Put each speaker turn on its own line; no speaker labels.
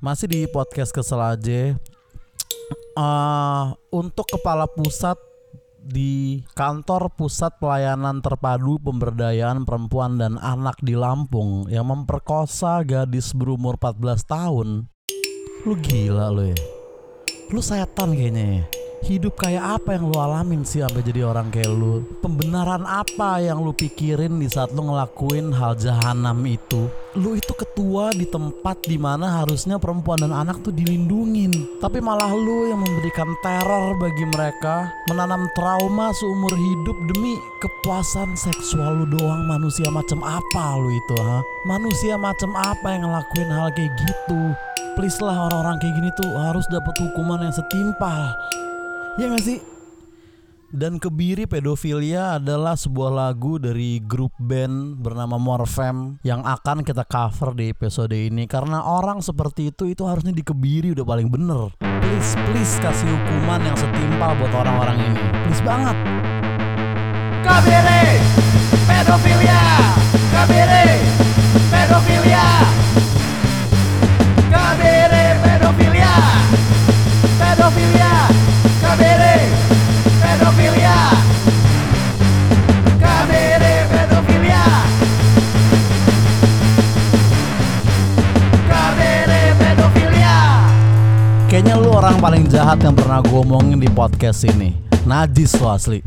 Masih di podcast kesel aja. Eh, untuk kepala pusat di kantor pusat pelayanan terpadu pemberdayaan perempuan dan anak di Lampung yang memperkosa gadis berumur 14 tahun. Lu gila lu ya. Lu setan kayaknya ya. Hidup kayak apa yang lu alamin sih sampai jadi orang kayak lu? Pembenaran apa yang lu pikirin di saat lu ngelakuin hal jahanam itu? Lu itu ketua di tempat di mana harusnya perempuan dan anak tuh dilindungin. Tapi malah lu yang memberikan teror bagi mereka, menanam trauma seumur hidup demi kepuasan seksual lu doang. Manusia macam apa lu itu, ha? Manusia macam apa yang ngelakuin hal kayak gitu? Please lah orang-orang kayak gini tuh harus dapat hukuman yang setimpal. Ya gak sih? Dan Kebiri Pedofilia adalah sebuah lagu dari grup band bernama Morfem yang akan kita cover di episode ini karena orang seperti itu itu harusnya dikebiri udah paling bener. Please, please kasih hukuman yang setimpal buat orang-orang ini. Please banget.
KBRI Pedofilia
Kayaknya lu orang paling jahat yang pernah gue omongin di podcast ini. Najis lo asli.